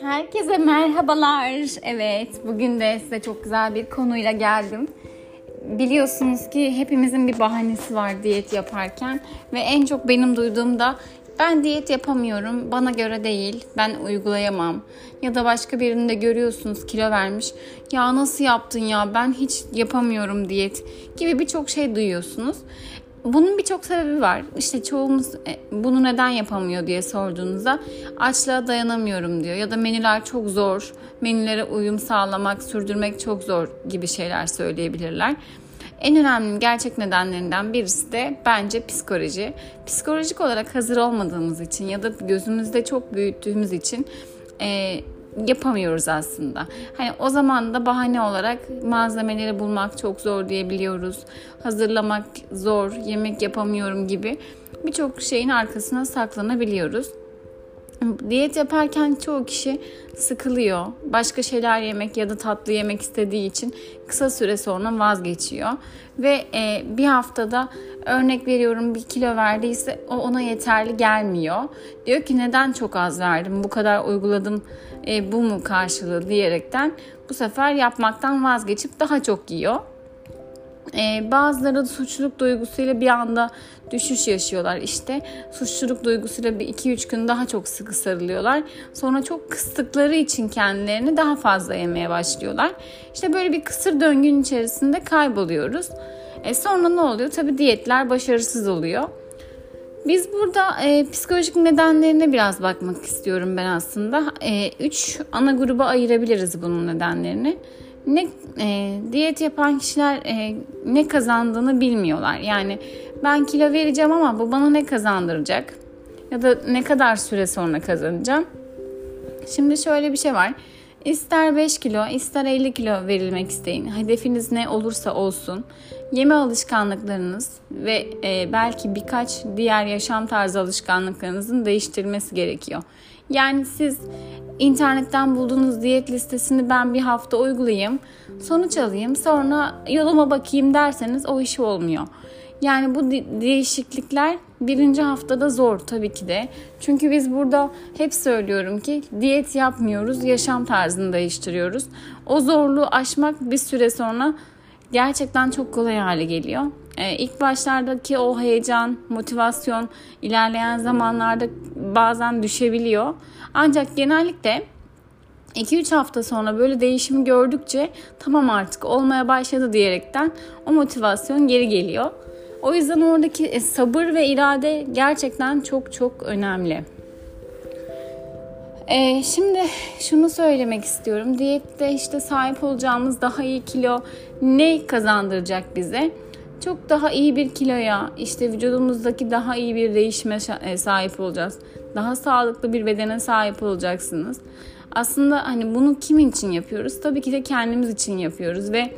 Herkese merhabalar. Evet, bugün de size çok güzel bir konuyla geldim. Biliyorsunuz ki hepimizin bir bahanesi var diyet yaparken ve en çok benim duyduğum da ben diyet yapamıyorum, bana göre değil, ben uygulayamam. Ya da başka birinde görüyorsunuz kilo vermiş. Ya nasıl yaptın ya ben hiç yapamıyorum diyet gibi birçok şey duyuyorsunuz. Bunun birçok sebebi var. İşte çoğumuz e, bunu neden yapamıyor diye sorduğunuzda açlığa dayanamıyorum diyor. Ya da menüler çok zor, menülere uyum sağlamak, sürdürmek çok zor gibi şeyler söyleyebilirler. En önemli gerçek nedenlerinden birisi de bence psikoloji. Psikolojik olarak hazır olmadığımız için ya da gözümüzde çok büyüttüğümüz için e, yapamıyoruz aslında. Hani o zaman da bahane olarak malzemeleri bulmak çok zor diyebiliyoruz. Hazırlamak zor, yemek yapamıyorum gibi birçok şeyin arkasına saklanabiliyoruz. Diyet yaparken çoğu kişi sıkılıyor. Başka şeyler yemek ya da tatlı yemek istediği için kısa süre sonra vazgeçiyor. Ve e, bir haftada örnek veriyorum bir kilo verdiyse o ona yeterli gelmiyor. Diyor ki neden çok az verdim bu kadar uyguladım e, bu mu karşılığı diyerekten bu sefer yapmaktan vazgeçip daha çok yiyor. Ee, bazıları suçluluk duygusuyla bir anda düşüş yaşıyorlar. İşte suçluluk duygusuyla bir 2-3 gün daha çok sıkı sarılıyorlar. Sonra çok kıstıkları için kendilerini daha fazla yemeye başlıyorlar. İşte böyle bir kısır döngünün içerisinde kayboluyoruz. E sonra ne oluyor? Tabii diyetler başarısız oluyor. Biz burada e, psikolojik nedenlerine biraz bakmak istiyorum ben aslında. E, üç ana gruba ayırabiliriz bunun nedenlerini ne e, diyet yapan kişiler e, ne kazandığını bilmiyorlar. Yani ben kilo vereceğim ama bu bana ne kazandıracak? Ya da ne kadar süre sonra kazanacağım? Şimdi şöyle bir şey var. İster 5 kilo, ister 50 kilo verilmek isteyin. Hedefiniz ne olursa olsun. Yeme alışkanlıklarınız ve e, belki birkaç diğer yaşam tarzı alışkanlıklarınızın değiştirilmesi gerekiyor. Yani siz internetten bulduğunuz diyet listesini ben bir hafta uygulayayım, sonuç alayım, sonra yoluma bakayım derseniz o iş olmuyor. Yani bu değişiklikler birinci haftada zor tabii ki de. Çünkü biz burada hep söylüyorum ki diyet yapmıyoruz, yaşam tarzını değiştiriyoruz. O zorluğu aşmak bir süre sonra gerçekten çok kolay hale geliyor. Ee, ilk başlardaki o heyecan, motivasyon ilerleyen zamanlarda bazen düşebiliyor. Ancak genellikle 2-3 hafta sonra böyle değişimi gördükçe tamam artık olmaya başladı diyerekten o motivasyon geri geliyor. O yüzden oradaki e, sabır ve irade gerçekten çok çok önemli. Ee, şimdi şunu söylemek istiyorum. Diyette işte sahip olacağımız daha iyi kilo ne kazandıracak bize? Çok daha iyi bir kiloya, işte vücudumuzdaki daha iyi bir değişime e, sahip olacağız. Daha sağlıklı bir bedene sahip olacaksınız. Aslında hani bunu kimin için yapıyoruz? Tabii ki de kendimiz için yapıyoruz ve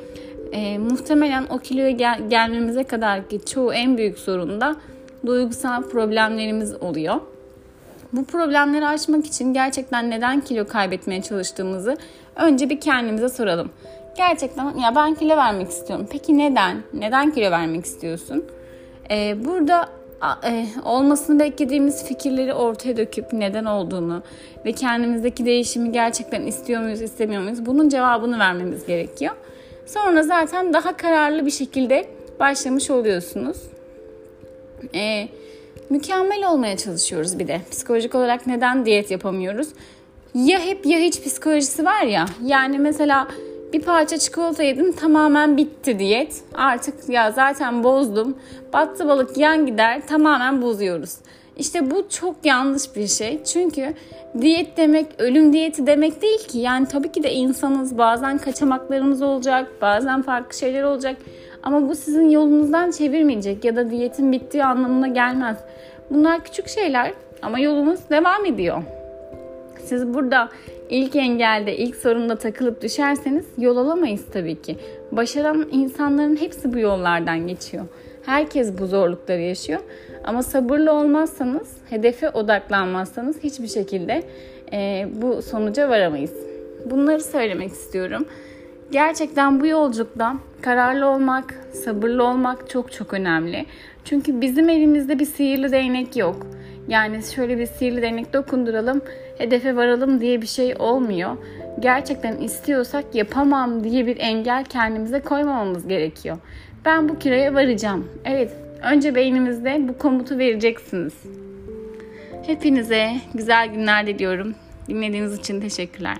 e, muhtemelen o kiloya gel- gelmemize kadar ki çoğu en büyük sorun da duygusal problemlerimiz oluyor. Bu problemleri aşmak için gerçekten neden kilo kaybetmeye çalıştığımızı önce bir kendimize soralım. Gerçekten ya ben kilo vermek istiyorum. Peki neden? Neden kilo vermek istiyorsun? Ee, burada e, olmasını beklediğimiz fikirleri ortaya döküp neden olduğunu ve kendimizdeki değişimi gerçekten istiyor muyuz, istemiyor muyuz? Bunun cevabını vermemiz gerekiyor. Sonra zaten daha kararlı bir şekilde başlamış oluyorsunuz. Ee, mükemmel olmaya çalışıyoruz bir de. Psikolojik olarak neden diyet yapamıyoruz? Ya hep ya hiç psikolojisi var ya. Yani mesela bir parça çikolata yedim tamamen bitti diyet. Artık ya zaten bozdum. Battı balık yan gider tamamen bozuyoruz. İşte bu çok yanlış bir şey. Çünkü diyet demek ölüm diyeti demek değil ki. Yani tabii ki de insanız. Bazen kaçamaklarımız olacak. Bazen farklı şeyler olacak. Ama bu sizin yolunuzdan çevirmeyecek ya da diyetin bittiği anlamına gelmez. Bunlar küçük şeyler ama yolumuz devam ediyor. Siz burada ilk engelde, ilk sorunda takılıp düşerseniz yol alamayız tabii ki. Başaran insanların hepsi bu yollardan geçiyor. Herkes bu zorlukları yaşıyor. Ama sabırlı olmazsanız, hedefe odaklanmazsanız hiçbir şekilde e, bu sonuca varamayız. Bunları söylemek istiyorum. Gerçekten bu yolculukta kararlı olmak, sabırlı olmak çok çok önemli. Çünkü bizim elimizde bir sihirli değnek yok. Yani şöyle bir sihirli değnek dokunduralım, hedefe varalım diye bir şey olmuyor. Gerçekten istiyorsak yapamam diye bir engel kendimize koymamamız gerekiyor. Ben bu kiloya varacağım. Evet, önce beynimizde bu komutu vereceksiniz. Hepinize güzel günler diliyorum. Dinlediğiniz için teşekkürler.